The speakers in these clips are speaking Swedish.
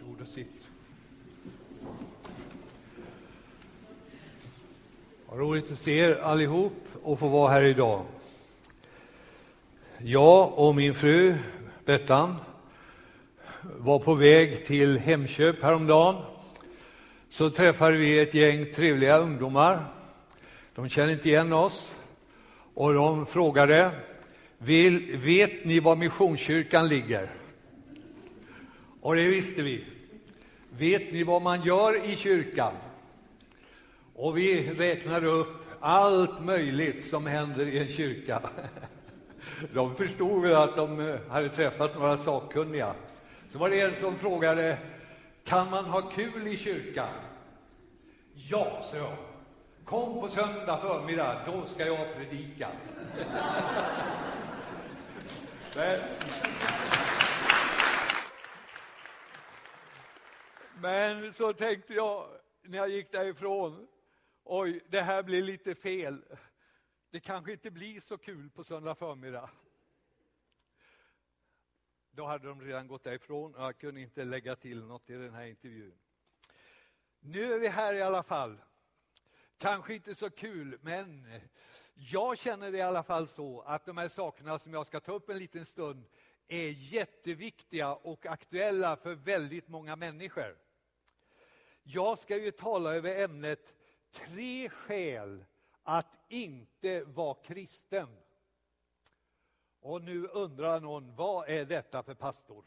Varsågod och sitt. Vad roligt att se er allihop och få vara här idag. Jag och min fru Bettan var på väg till Hemköp häromdagen. Så träffade vi ett gäng trevliga ungdomar. De kände inte igen oss och de frågade Vill, vet ni var Missionskyrkan ligger? Och det visste vi. Vet ni vad man gör i kyrkan? Och vi räknade upp allt möjligt som händer i en kyrka. De förstod väl att de eh, hade träffat några sakkunniga. Så var det en som frågade, kan man ha kul i kyrkan? Ja, sa jag. Kom på söndag förmiddag, då ska jag predika. Men, så tänkte jag när jag gick därifrån, oj, det här blir lite fel. Det kanske inte blir så kul på söndag förmiddag. Då hade de redan gått därifrån och jag kunde inte lägga till något i den här intervjun. Nu är vi här i alla fall. Kanske inte så kul, men jag känner det i alla fall så att de här sakerna som jag ska ta upp en liten stund är jätteviktiga och aktuella för väldigt många människor. Jag ska ju tala över ämnet tre skäl att inte vara kristen. Och nu undrar någon, vad är detta för pastor?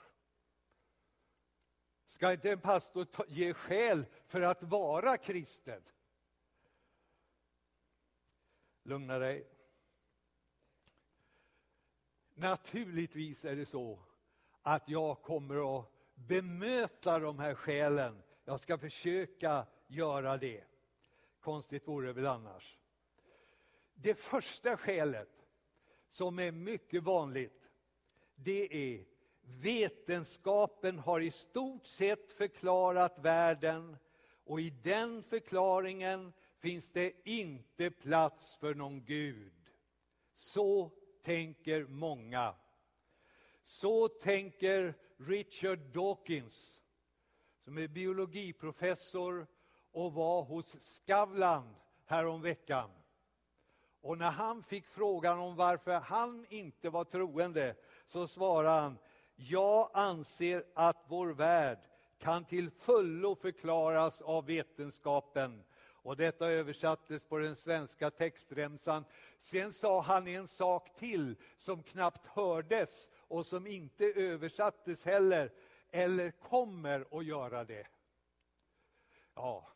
Ska inte en pastor ge skäl för att vara kristen? Lugna dig. Naturligtvis är det så att jag kommer att bemöta de här skälen. Jag ska försöka göra det. Konstigt vore det väl annars. Det första skälet, som är mycket vanligt, det är vetenskapen har i stort sett förklarat världen och i den förklaringen finns det inte plats för någon Gud. Så tänker många. Så tänker Richard Dawkins, som är biologiprofessor och var hos Skavlan häromveckan. Och när han fick frågan om varför han inte var troende så svarade han Jag anser att vår värld kan till fullo förklaras av vetenskapen och detta översattes på den svenska textremsan. Sen sa han en sak till som knappt hördes och som inte översattes heller, eller kommer att göra det. Ja,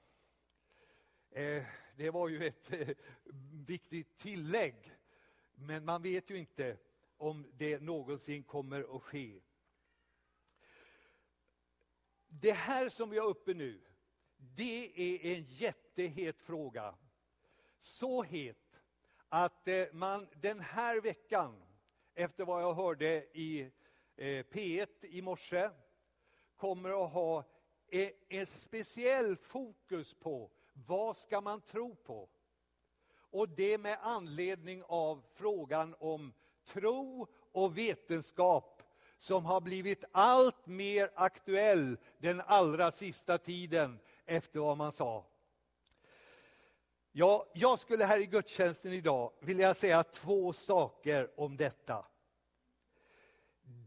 eh, det var ju ett eh, viktigt tillägg. Men man vet ju inte om det någonsin kommer att ske. Det här som vi har uppe nu, det är en jättehet fråga. Så het att eh, man den här veckan, efter vad jag hörde i P1 i morse, kommer att ha ett speciell fokus på vad ska man tro på? Och det med anledning av frågan om tro och vetenskap som har blivit allt mer aktuell den allra sista tiden efter vad man sa. Ja, jag skulle här i gudstjänsten idag vilja säga två saker om detta.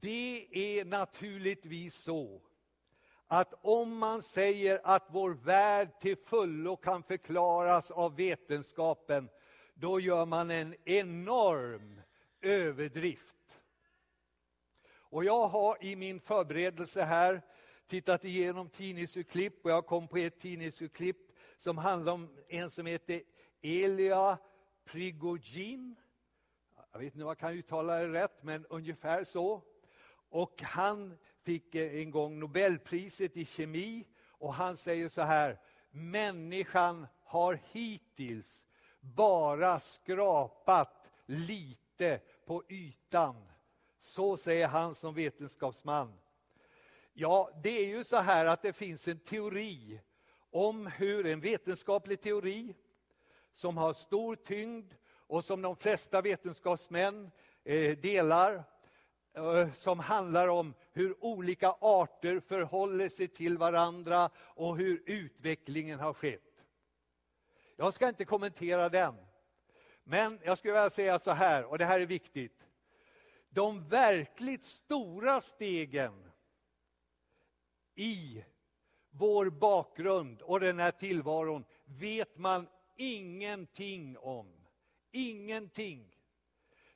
Det är naturligtvis så att om man säger att vår värld till fullo kan förklaras av vetenskapen, då gör man en enorm överdrift. Och jag har i min förberedelse här tittat igenom tidningsurklipp och jag kom på ett tidningsurklipp som handlar om en som heter Elia Prigogine. Jag vet inte om jag kan uttala det rätt, men ungefär så. Och han fick eh, en gång Nobelpriset i kemi och han säger så här, människan har hittills bara skrapat lite på ytan. Så säger han som vetenskapsman. Ja, det är ju så här att det finns en teori om hur en vetenskaplig teori som har stor tyngd och som de flesta vetenskapsmän eh, delar Eh, som handlar om hur olika arter förhåller sig till varandra och hur utvecklingen har skett. Jag ska inte kommentera den. Men jag skulle vilja säga så här, och det här är viktigt. De verkligt stora stegen i vår bakgrund och den här tillvaron vet man ingenting om. Ingenting.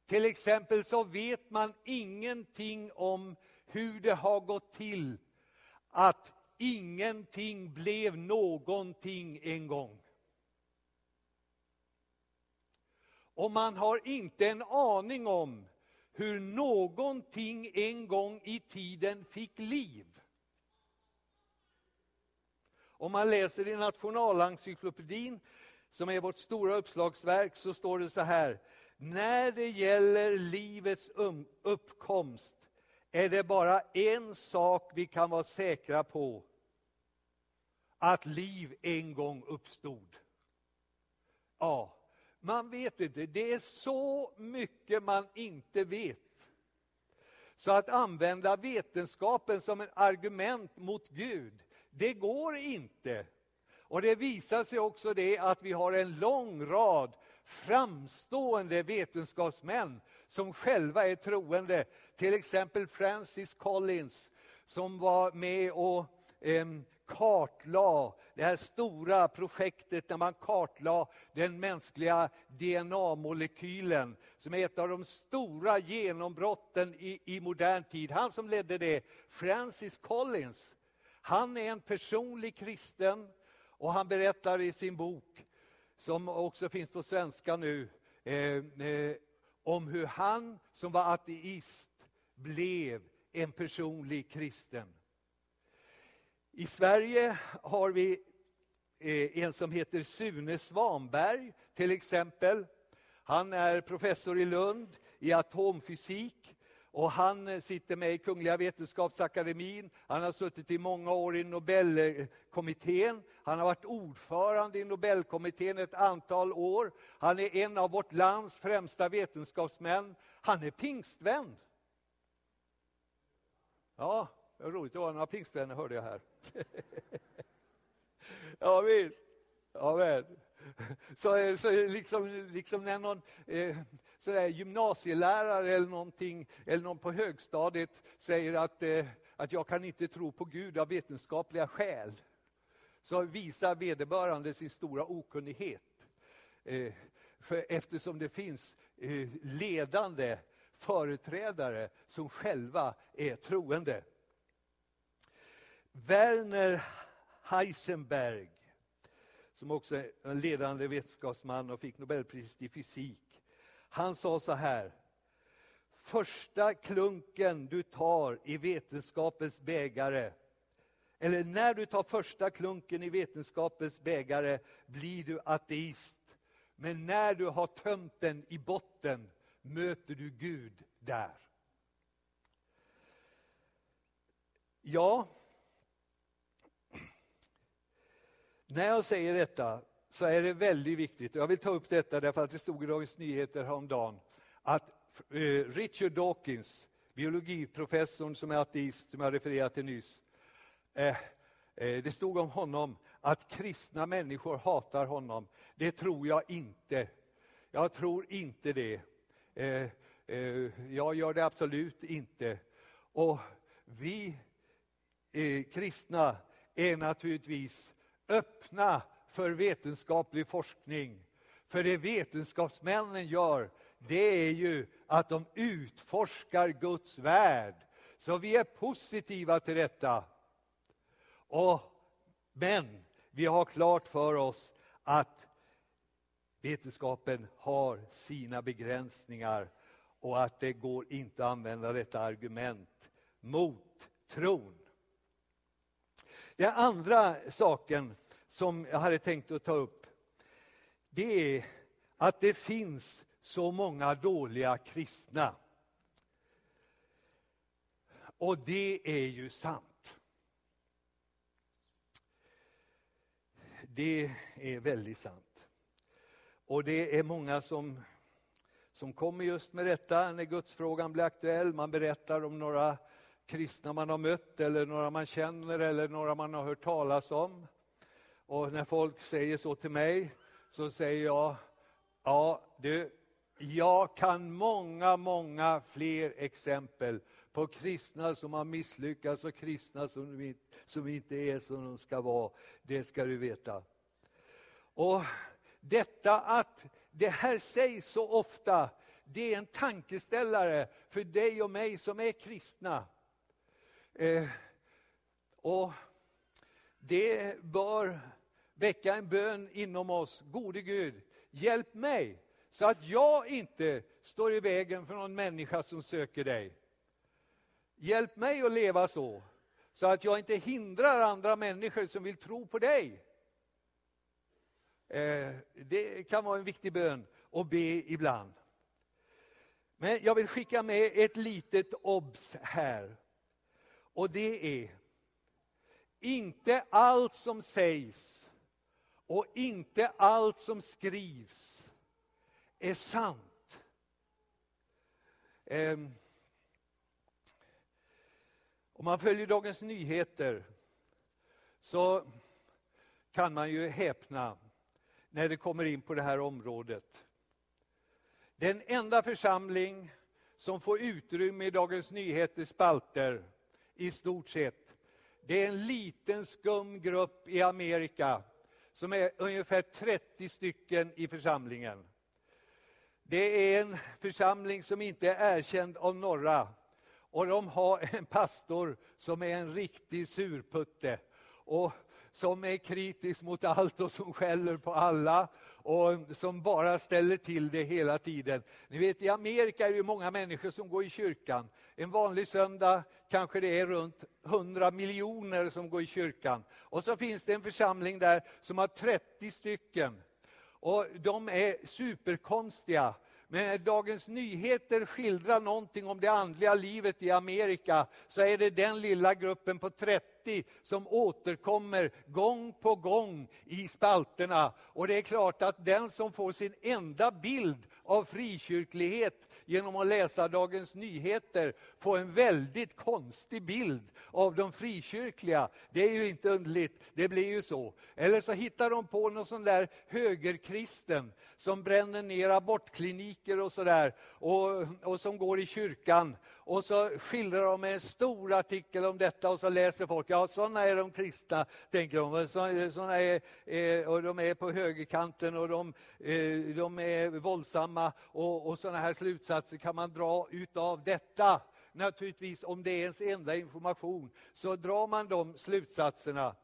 Till exempel så vet man ingenting om hur det har gått till att ingenting blev någonting en gång. Och man har inte en aning om hur någonting en gång i tiden fick liv. Om man läser i Nationalencyklopedin, som är vårt stora uppslagsverk, så står det så här. När det gäller livets um, uppkomst är det bara en sak vi kan vara säkra på. Att liv en gång uppstod. Ja, man vet inte. Det är så mycket man inte vet. Så att använda vetenskapen som ett argument mot Gud, det går inte. Och det visar sig också det att vi har en lång rad framstående vetenskapsmän som själva är troende. Till exempel Francis Collins som var med och eh, kartlade det här stora projektet när man kartlade den mänskliga DNA-molekylen som är ett av de stora genombrotten i, i modern tid. Han som ledde det, Francis Collins, han är en personlig kristen och han berättar i sin bok, som också finns på svenska nu, eh, eh, om hur han som var ateist blev en personlig kristen. I Sverige har vi eh, en som heter Sune Svanberg till exempel. Han är professor i Lund i atomfysik och han eh, sitter med i Kungliga Vetenskapsakademin. Han har suttit i många år i Nobelkommittén. Han har varit ordförande i Nobelkommittén ett antal år. Han är en av vårt lands främsta vetenskapsmän. Han är pingstvän. Ja, det var roligt. Det var några pingstvänner hörde jag här. ja, visst. Amen. Så, så liksom, liksom när någon eh, sådär, gymnasielärare eller någonting, eller någon på högstadiet säger att, eh, att jag kan inte tro på Gud av vetenskapliga skäl, så visar vederbörande sin stora okunnighet. Eh, för eftersom det finns eh, ledande företrädare som själva är troende. Werner Heisenberg, som också är en ledande vetenskapsman och fick Nobelpriset i fysik. Han sa så här. Första klunken du tar i vetenskapens bägare eller när du tar första klunken i vetenskapens bägare blir du ateist. Men när du har tömt den i botten möter du Gud där. Ja, När jag säger detta så är det väldigt viktigt, och jag vill ta upp detta därför att det stod i Dagens Nyheter häromdagen, att eh, Richard Dawkins, biologiprofessorn som är ateist, som jag refererade till nyss, eh, eh, det stod om honom att kristna människor hatar honom. Det tror jag inte. Jag tror inte det. Eh, jag gör det absolut inte. Och vi kristna är naturligtvis öppna för vetenskaplig forskning. För det vetenskapsmännen gör, det är ju att de utforskar Guds värld. Så vi är positiva till detta. Och, men vi har klart för oss att vetenskapen har sina begränsningar och att det går inte att använda detta argument mot tron. Den andra saken som jag hade tänkt att ta upp, det är att det finns så många dåliga kristna. Och det är ju sant. Det är väldigt sant. Och det är många som, som kommer just med detta när gudsfrågan blir aktuell. Man berättar om några kristna man har mött eller några man känner eller några man har hört talas om. Och när folk säger så till mig så säger jag, ja du, jag kan många, många fler exempel på kristna som har misslyckats och kristna som, som inte är som de ska vara. Det ska du veta. Och detta att det här sägs så ofta, det är en tankeställare för dig och mig som är kristna. Eh, och det bör väcka en bön inom oss. Gode Gud, hjälp mig så att jag inte står i vägen för någon människa som söker dig. Hjälp mig att leva så, så att jag inte hindrar andra människor som vill tro på dig. Eh, det kan vara en viktig bön att be ibland. Men jag vill skicka med ett litet obs här. Och det är, inte allt som sägs och inte allt som skrivs är sant. Um, om man följer Dagens Nyheter så kan man ju häpna när det kommer in på det här området. Den enda församling som får utrymme i Dagens Nyheters spalter i stort sett, det är en liten skum grupp i Amerika som är ungefär 30 stycken i församlingen. Det är en församling som inte är erkänd av några och de har en pastor som är en riktig surputte och som är kritisk mot allt och som skäller på alla och som bara ställer till det hela tiden. Ni vet i Amerika är det många människor som går i kyrkan. En vanlig söndag kanske det är runt 100 miljoner som går i kyrkan. Och så finns det en församling där som har 30 stycken. Och de är superkonstiga. Men när Dagens Nyheter skildrar någonting om det andliga livet i Amerika så är det den lilla gruppen på 30 som återkommer gång på gång i spalterna. Och det är klart att den som får sin enda bild av frikyrklighet genom att läsa Dagens Nyheter få en väldigt konstig bild av de frikyrkliga. Det är ju inte underligt, det blir ju så. Eller så hittar de på någon sån där högerkristen som bränner ner abortkliniker och sådär och, och som går i kyrkan. Och så skildrar de en stor artikel om detta och så läser folk, ja sådana är de kristna, tänker de. Såna är, och de är på högerkanten och de, eh, de är våldsamma och, och sådana här slutsatser kan man dra utav detta. Naturligtvis om det är ens enda information så drar man de slutsatserna.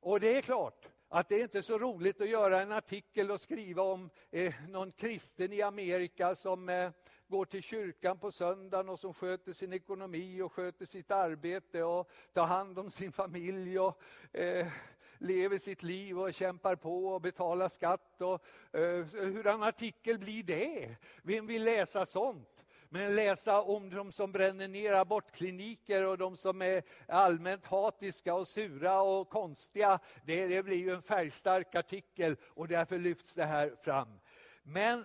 Och det är klart, att det är inte så roligt att göra en artikel och skriva om eh, någon kristen i Amerika som eh, går till kyrkan på söndagen och som sköter sin ekonomi och sköter sitt arbete och tar hand om sin familj och eh, lever sitt liv och kämpar på och betalar skatt. Och, eh, hur en artikel blir det? Vem vill läsa sånt? Men läsa om de som bränner ner abortkliniker och de som är allmänt hatiska och sura och konstiga, det, det blir ju en färgstark artikel och därför lyfts det här fram. Men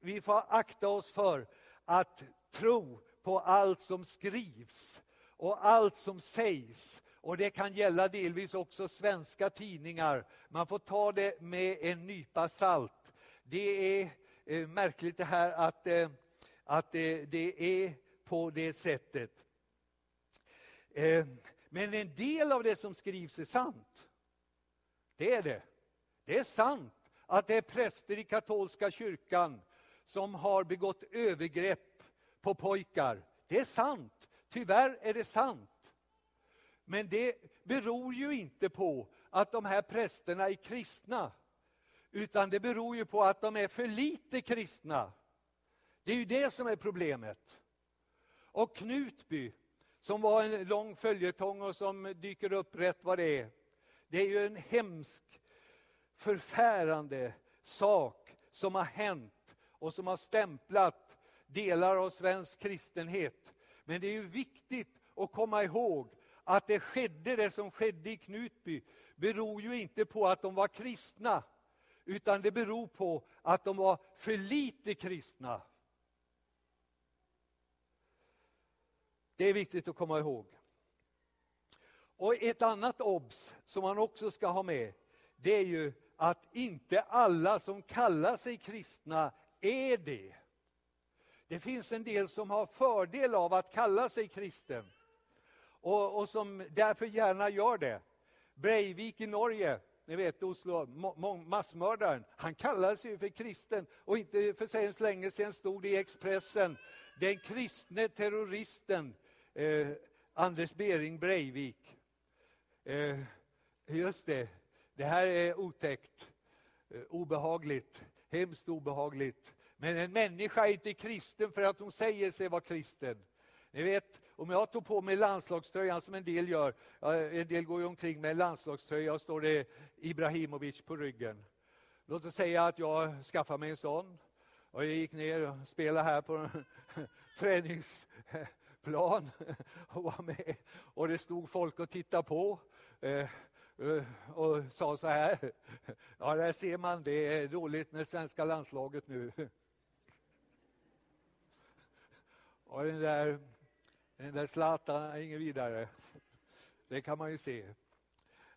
vi får akta oss för att tro på allt som skrivs och allt som sägs. Och Det kan gälla delvis också svenska tidningar. Man får ta det med en nypa salt. Det är eh, märkligt det här att, eh, att det, det är på det sättet. Eh, men en del av det som skrivs är sant. Det är det. Det är sant att det är präster i katolska kyrkan som har begått övergrepp på pojkar. Det är sant. Tyvärr är det sant. Men det beror ju inte på att de här prästerna är kristna. Utan det beror ju på att de är för lite kristna. Det är ju det som är problemet. Och Knutby, som var en lång följetong och som dyker upp rätt vad det är. Det är ju en hemsk, förfärande sak som har hänt och som har stämplat delar av svensk kristenhet. Men det är ju viktigt att komma ihåg att det skedde, det som skedde i Knutby, beror ju inte på att de var kristna, utan det beror på att de var för lite kristna. Det är viktigt att komma ihåg. Och ett annat obs som man också ska ha med, det är ju att inte alla som kallar sig kristna är det. Det finns en del som har fördel av att kalla sig kristen och, och som därför gärna gör det. Breivik i Norge, ni vet Oslo, massmördaren, han kallade sig för kristen och inte för så länge sedan stod det i Expressen, den kristne terroristen eh, Anders Bering Breivik. Eh, just det, det här är otäckt, eh, obehagligt, hemskt obehagligt. Men en människa är inte kristen för att hon säger sig vara kristen. Ni vet, om jag tog på mig landslagströjan som en del gör, en del går ju omkring med landslagströja och står det Ibrahimovic på ryggen. Låt oss säga att jag skaffar mig en sån och jag gick ner och spelade här på träningsplan och var med. Och det stod folk och tittade på eh, eh, och sa så här. Ja, där ser man, det är dåligt med svenska landslaget nu. Och den där, den där Zlatan är ingen vidare. Det kan man ju se.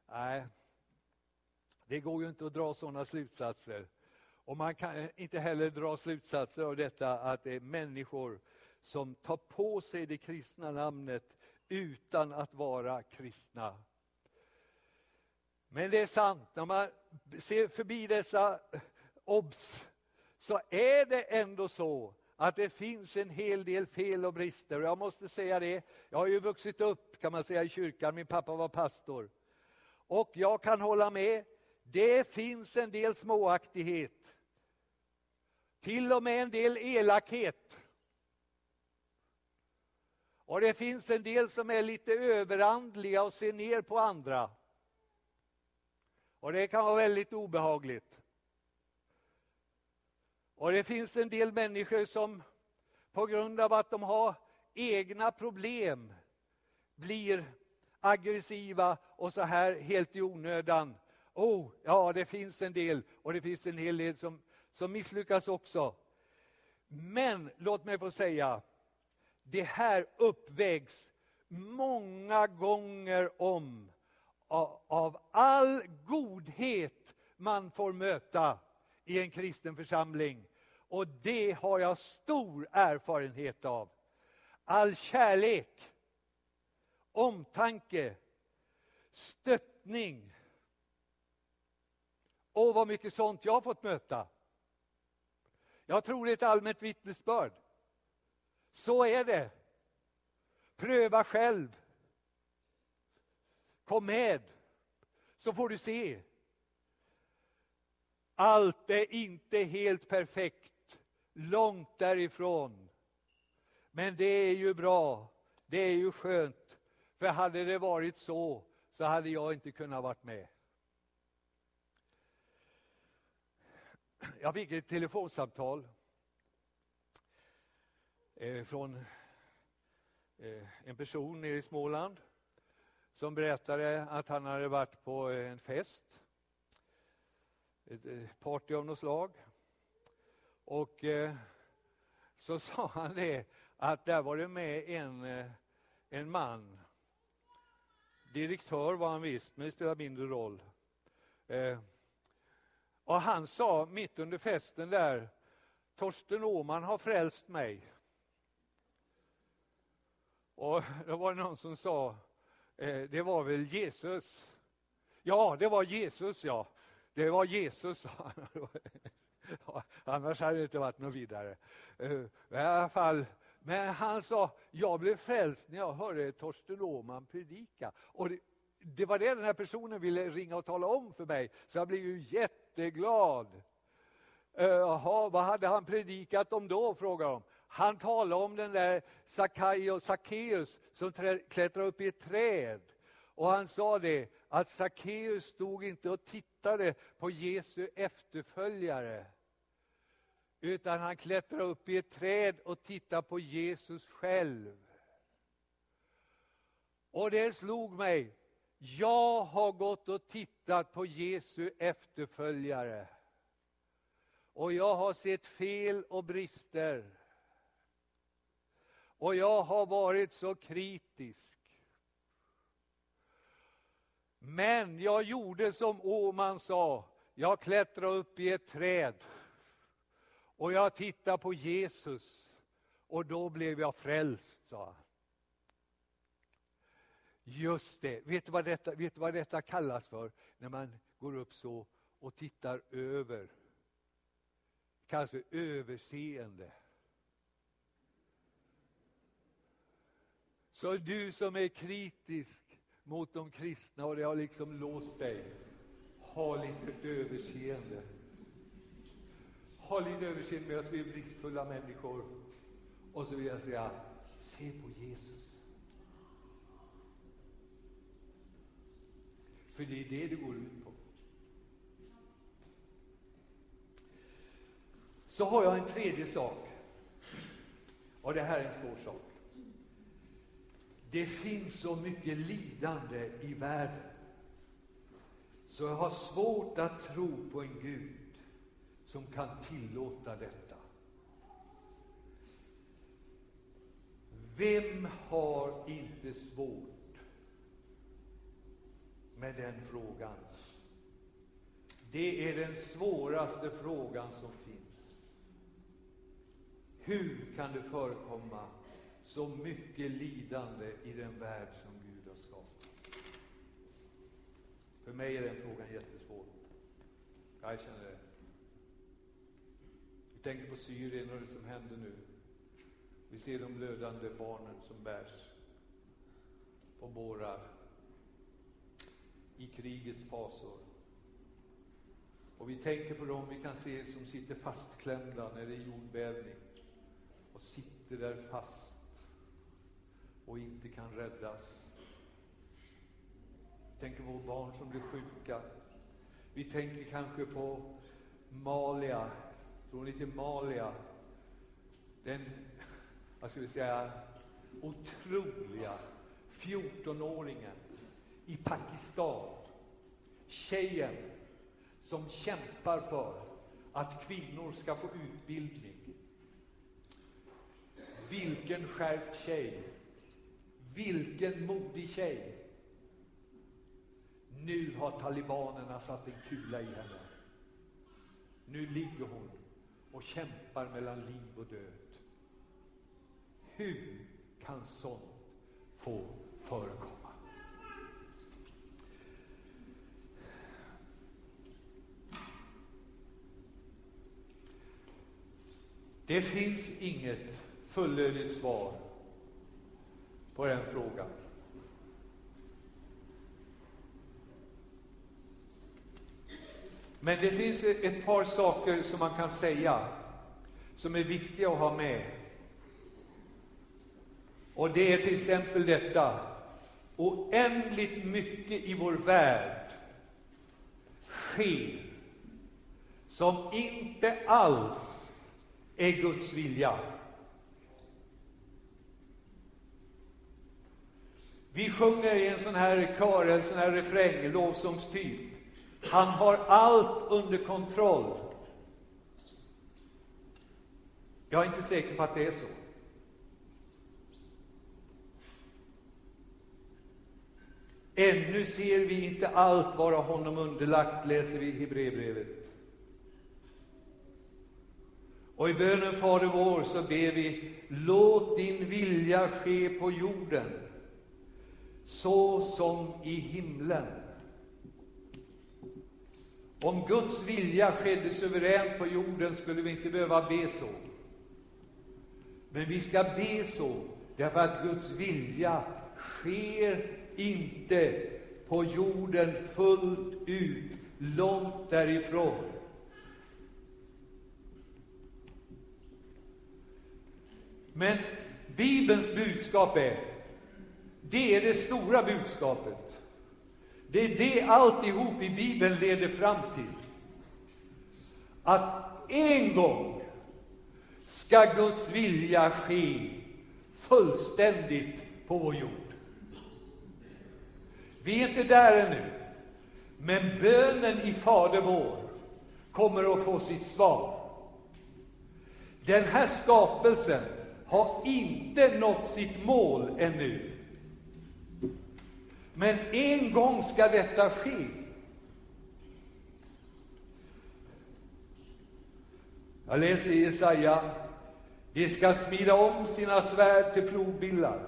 Nej, det går ju inte att dra sådana slutsatser. Och man kan inte heller dra slutsatser av detta att det är människor som tar på sig det kristna namnet utan att vara kristna. Men det är sant, när man ser förbi dessa obs så är det ändå så att det finns en hel del fel och brister. Och jag måste säga det, jag har ju vuxit upp kan man säga i kyrkan, min pappa var pastor. Och jag kan hålla med, det finns en del småaktighet. Till och med en del elakhet. Och det finns en del som är lite överandliga och ser ner på andra. Och det kan vara väldigt obehagligt. Och det finns en del människor som på grund av att de har egna problem blir aggressiva och så här helt i onödan. Oh, ja, det finns en del och det finns en hel del som, som misslyckas också. Men låt mig få säga, det här uppvägs många gånger om av, av all godhet man får möta i en kristen församling. Och det har jag stor erfarenhet av. All kärlek, omtanke, stöttning. Och vad mycket sånt jag har fått möta. Jag tror det är ett allmänt vittnesbörd. Så är det. Pröva själv. Kom med, så får du se. Allt är inte helt perfekt, långt därifrån. Men det är ju bra, det är ju skönt. För hade det varit så, så hade jag inte kunnat vara med. Jag fick ett telefonsamtal eh, från eh, en person nere i Småland som berättade att han hade varit på en fest ett eh, party av något slag. Och eh, så sa han det att där var det med en, eh, en man. Direktör var han visst, men det spelar mindre roll. Eh, och han sa mitt under festen där, Torsten Åman har frälst mig. Och då var det någon som sa, eh, det var väl Jesus? Ja, det var Jesus, ja. Det var Jesus, sa han. Annars hade det inte varit något vidare. Eh, I alla fall, men han sa, jag blev frälst när jag hörde Torsten Åhman predika. Och det, det, var det den här personen ville ringa och tala om för mig, så jag blev ju jätteglad. Eh, jaha, vad hade han predikat om då, frågade de. Han talade om den där Sackeus som klättrade upp i ett träd. Och han sa det, att Sackeus stod inte och tittade på Jesu efterföljare utan han klättrade upp i ett träd och tittade på Jesus själv. Och det slog mig. Jag har gått och tittat på Jesu efterföljare. Och jag har sett fel och brister. Och jag har varit så kritisk. Men jag gjorde som Åman sa, jag klättrade upp i ett träd och jag tittade på Jesus och då blev jag frälst, sa han. Just det, vet du, vad detta, vet du vad detta kallas för? När man går upp så och tittar över. Det kallas för överseende. Så du som är kritisk mot de kristna och det har liksom låst dig, ha lite överseende. Ha lite överseende med att vi är bristfulla människor. Och så vill jag säga, se på Jesus. För det är det det går ut på. Så har jag en tredje sak. Och det här är en svår sak. Det finns så mycket lidande i världen. Så jag har svårt att tro på en Gud som kan tillåta detta. Vem har inte svårt med den frågan? Det är den svåraste frågan som finns. Hur kan det förekomma så mycket lidande i den värld som Gud har skapat? För mig är den frågan jättesvår. Jag känner det. Vi tänker på Syrien och det som händer nu. Vi ser de blödande barnen som bärs på bårar i krigets fasor. Och vi tänker på dem vi kan se som sitter fastklämda när det är jordbävning och sitter där fast och inte kan räddas. Vi tänker på barn som blir sjuka. Vi tänker kanske på Malia, från ni Malia? Den vad ska vi säga, otroliga 14-åringen i Pakistan. Tjejen som kämpar för att kvinnor ska få utbildning. Vilken skärpt tjej! Vilken modig tjej! Nu har talibanerna satt en kula i henne. Nu ligger hon och kämpar mellan liv och död. Hur kan sånt få förekomma? Det finns inget fullödigt svar på den frågan. Men det finns ett par saker som man kan säga som är viktiga att ha med och det är till exempel detta. Oändligt mycket i vår värld sker som inte alls är Guds vilja. Vi sjunger i en sån här kör, en sån här refräng, lovsångstyp. Han har allt under kontroll. Jag är inte säker på att det är så. Ännu ser vi inte allt vara honom underlagt, läser vi i Hebreerbrevet. Och i bönen Fader vår så ber vi, låt din vilja ske på jorden, så som i himlen. Om Guds vilja skedde suveränt på jorden skulle vi inte behöva be så. Men vi ska be så därför att Guds vilja sker inte på jorden fullt ut, långt därifrån. Men Bibelns budskap är, det är det stora budskapet. Det är det alltihop i Bibeln leder fram till. Att en gång ska Guds vilja ske fullständigt på vår jord. Vi är inte där ännu. Men bönen i Fader vår kommer att få sitt svar. Den här skapelsen har inte nått sitt mål ännu. Men en gång ska detta ske. Jag läser i Jesaja. De ska smida om sina svärd till plogbillar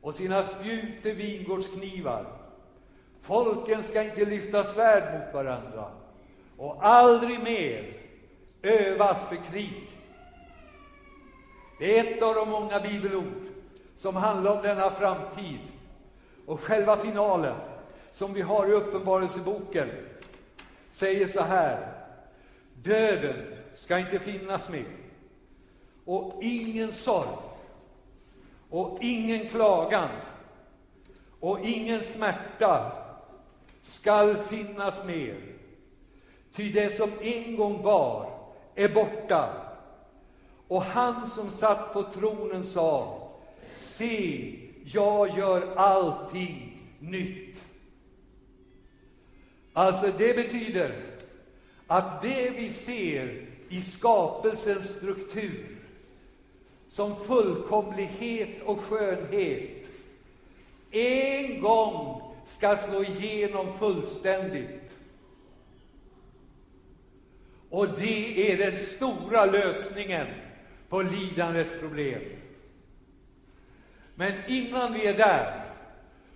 och sina spjut till vingårdsknivar. Folken ska inte lyfta svärd mot varandra och aldrig mer övas för krig. Det är ett av de många bibelord som handlar om denna framtid. Och själva finalen, som vi har i Uppenbarelseboken, säger så här. Döden ska inte finnas mer. Och ingen sorg. Och ingen klagan. Och ingen smärta skall finnas mer. Ty det som en gång var är borta. Och han som satt på tronen sa, se, jag gör allting nytt. Alltså, det betyder att det vi ser i skapelsens struktur som fullkomlighet och skönhet en gång ska slå igenom fullständigt. Och det är den stora lösningen på lidandets problem. Men innan vi är där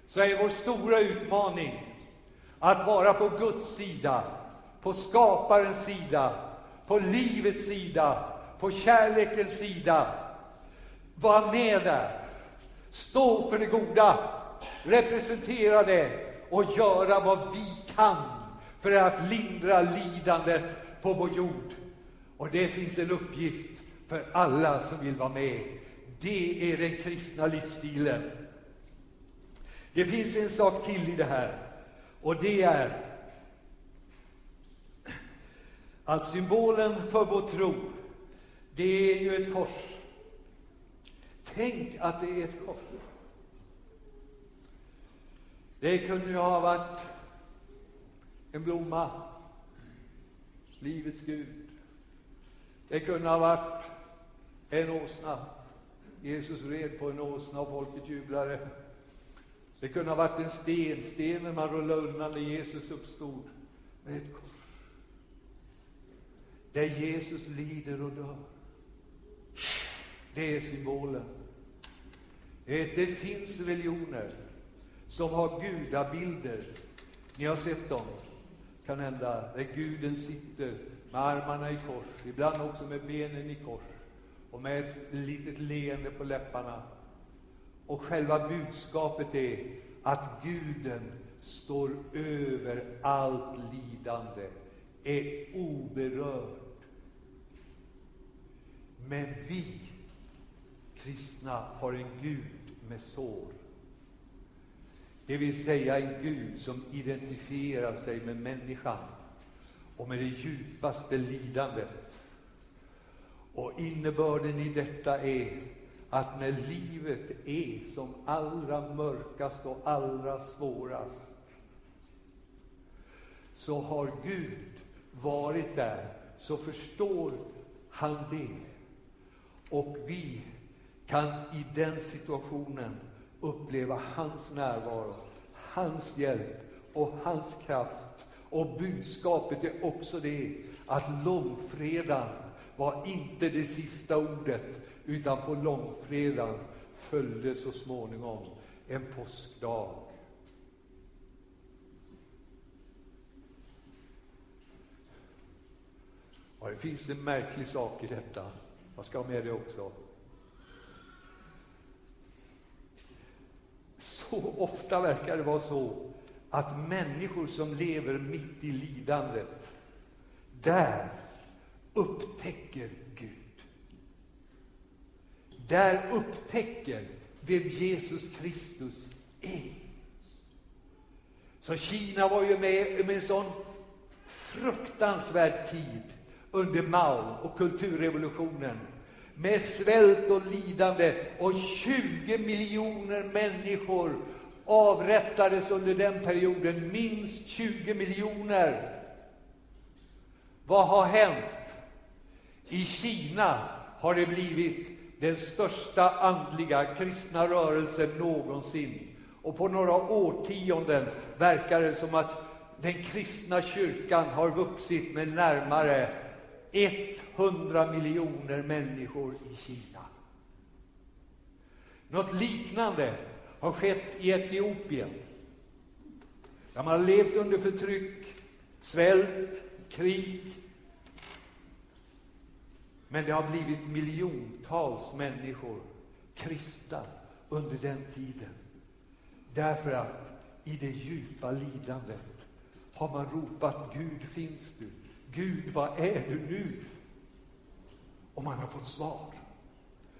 så är vår stora utmaning att vara på Guds sida, på skaparens sida, på livets sida, på kärlekens sida. Var med där. Stå för det goda, representera det och göra vad vi kan för att lindra lidandet på vår jord. Och det finns en uppgift för alla som vill vara med. Det är den kristna livsstilen. Det finns en sak till i det här, och det är att symbolen för vår tro, det är ju ett kors. Tänk att det är ett kors. Det kunde ju ha varit en blomma, livets Gud. Det kunde ha varit en åsna. Jesus red på en åsna och folket jublade. Det kunde ha varit en sten, stenen man rullade undan när Jesus uppstod. Med ett kors där Jesus lider och dör. Det är symbolen. Det finns religioner som har gudabilder. Ni har sett dem, kan hända, där guden sitter med armarna i kors, ibland också med benen i kors och med ett litet leende på läpparna. Och själva budskapet är att guden står över allt lidande, är oberörd men vi kristna har en Gud med sår. Det vill säga en Gud som identifierar sig med människan och med det djupaste lidandet. Och innebörden i detta är att när livet är som allra mörkast och allra svårast så har Gud varit där, så förstår han det och vi kan i den situationen uppleva hans närvaro, hans hjälp och hans kraft. Och budskapet är också det att långfredagen var inte det sista ordet, utan på långfredagen följde så småningom en påskdag. Och det finns en märklig sak i detta. Jag ska ha med det också. Så ofta verkar det vara så att människor som lever mitt i lidandet, där upptäcker Gud. Där upptäcker vem Jesus Kristus är. Så Kina var ju med om en sån fruktansvärd tid under Mao och kulturrevolutionen med svält och lidande och 20 miljoner människor avrättades under den perioden, minst 20 miljoner. Vad har hänt? I Kina har det blivit den största andliga kristna rörelsen någonsin. Och på några årtionden verkar det som att den kristna kyrkan har vuxit med närmare 100 miljoner människor i Kina. Något liknande har skett i Etiopien. Där man har levt under förtryck, svält, krig. Men det har blivit miljontals människor kristna under den tiden. Därför att i det djupa lidandet har man ropat Gud finns du? Gud, vad är du nu? Och man har fått svar.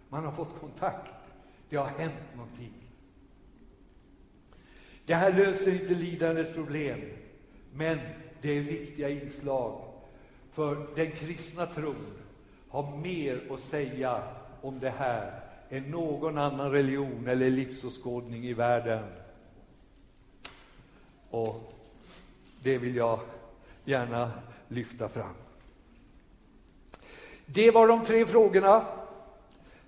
Man har fått kontakt. Det har hänt någonting. Det här löser inte lidandets problem, men det är viktiga inslag. För den kristna tron har mer att säga om det här än någon annan religion eller livsåskådning i världen. Och det vill jag gärna lyfta fram. Det var de tre frågorna.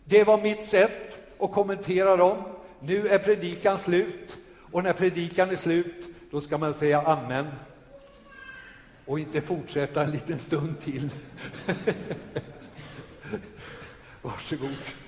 Det var mitt sätt att kommentera dem. Nu är predikan slut och när predikan är slut då ska man säga amen och inte fortsätta en liten stund till. Varsågod.